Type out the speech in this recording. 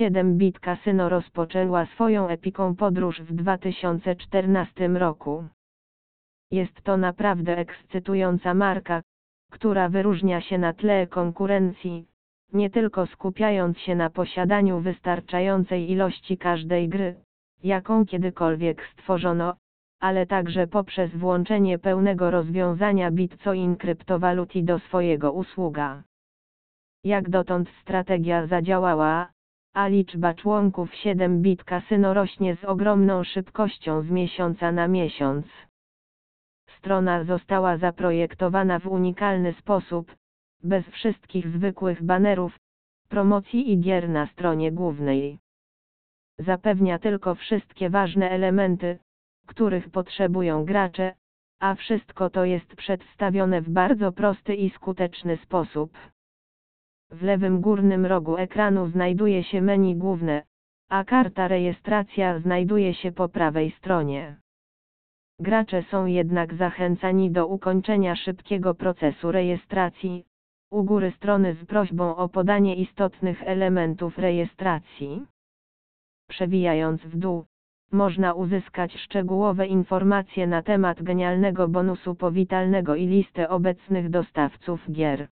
7-bit Casino rozpoczęła swoją epiką podróż w 2014 roku. Jest to naprawdę ekscytująca marka, która wyróżnia się na tle konkurencji, nie tylko skupiając się na posiadaniu wystarczającej ilości każdej gry, jaką kiedykolwiek stworzono, ale także poprzez włączenie pełnego rozwiązania Bitcoin kryptowaluty do swojego usługa. Jak dotąd strategia zadziałała, a liczba członków 7-bit kasyno rośnie z ogromną szybkością z miesiąca na miesiąc. Strona została zaprojektowana w unikalny sposób, bez wszystkich zwykłych banerów, promocji i gier na stronie głównej. Zapewnia tylko wszystkie ważne elementy, których potrzebują gracze, a wszystko to jest przedstawione w bardzo prosty i skuteczny sposób. W lewym górnym rogu ekranu znajduje się menu główne, a karta rejestracja znajduje się po prawej stronie. Gracze są jednak zachęcani do ukończenia szybkiego procesu rejestracji, u góry strony z prośbą o podanie istotnych elementów rejestracji. Przewijając w dół, można uzyskać szczegółowe informacje na temat genialnego bonusu powitalnego i listę obecnych dostawców gier.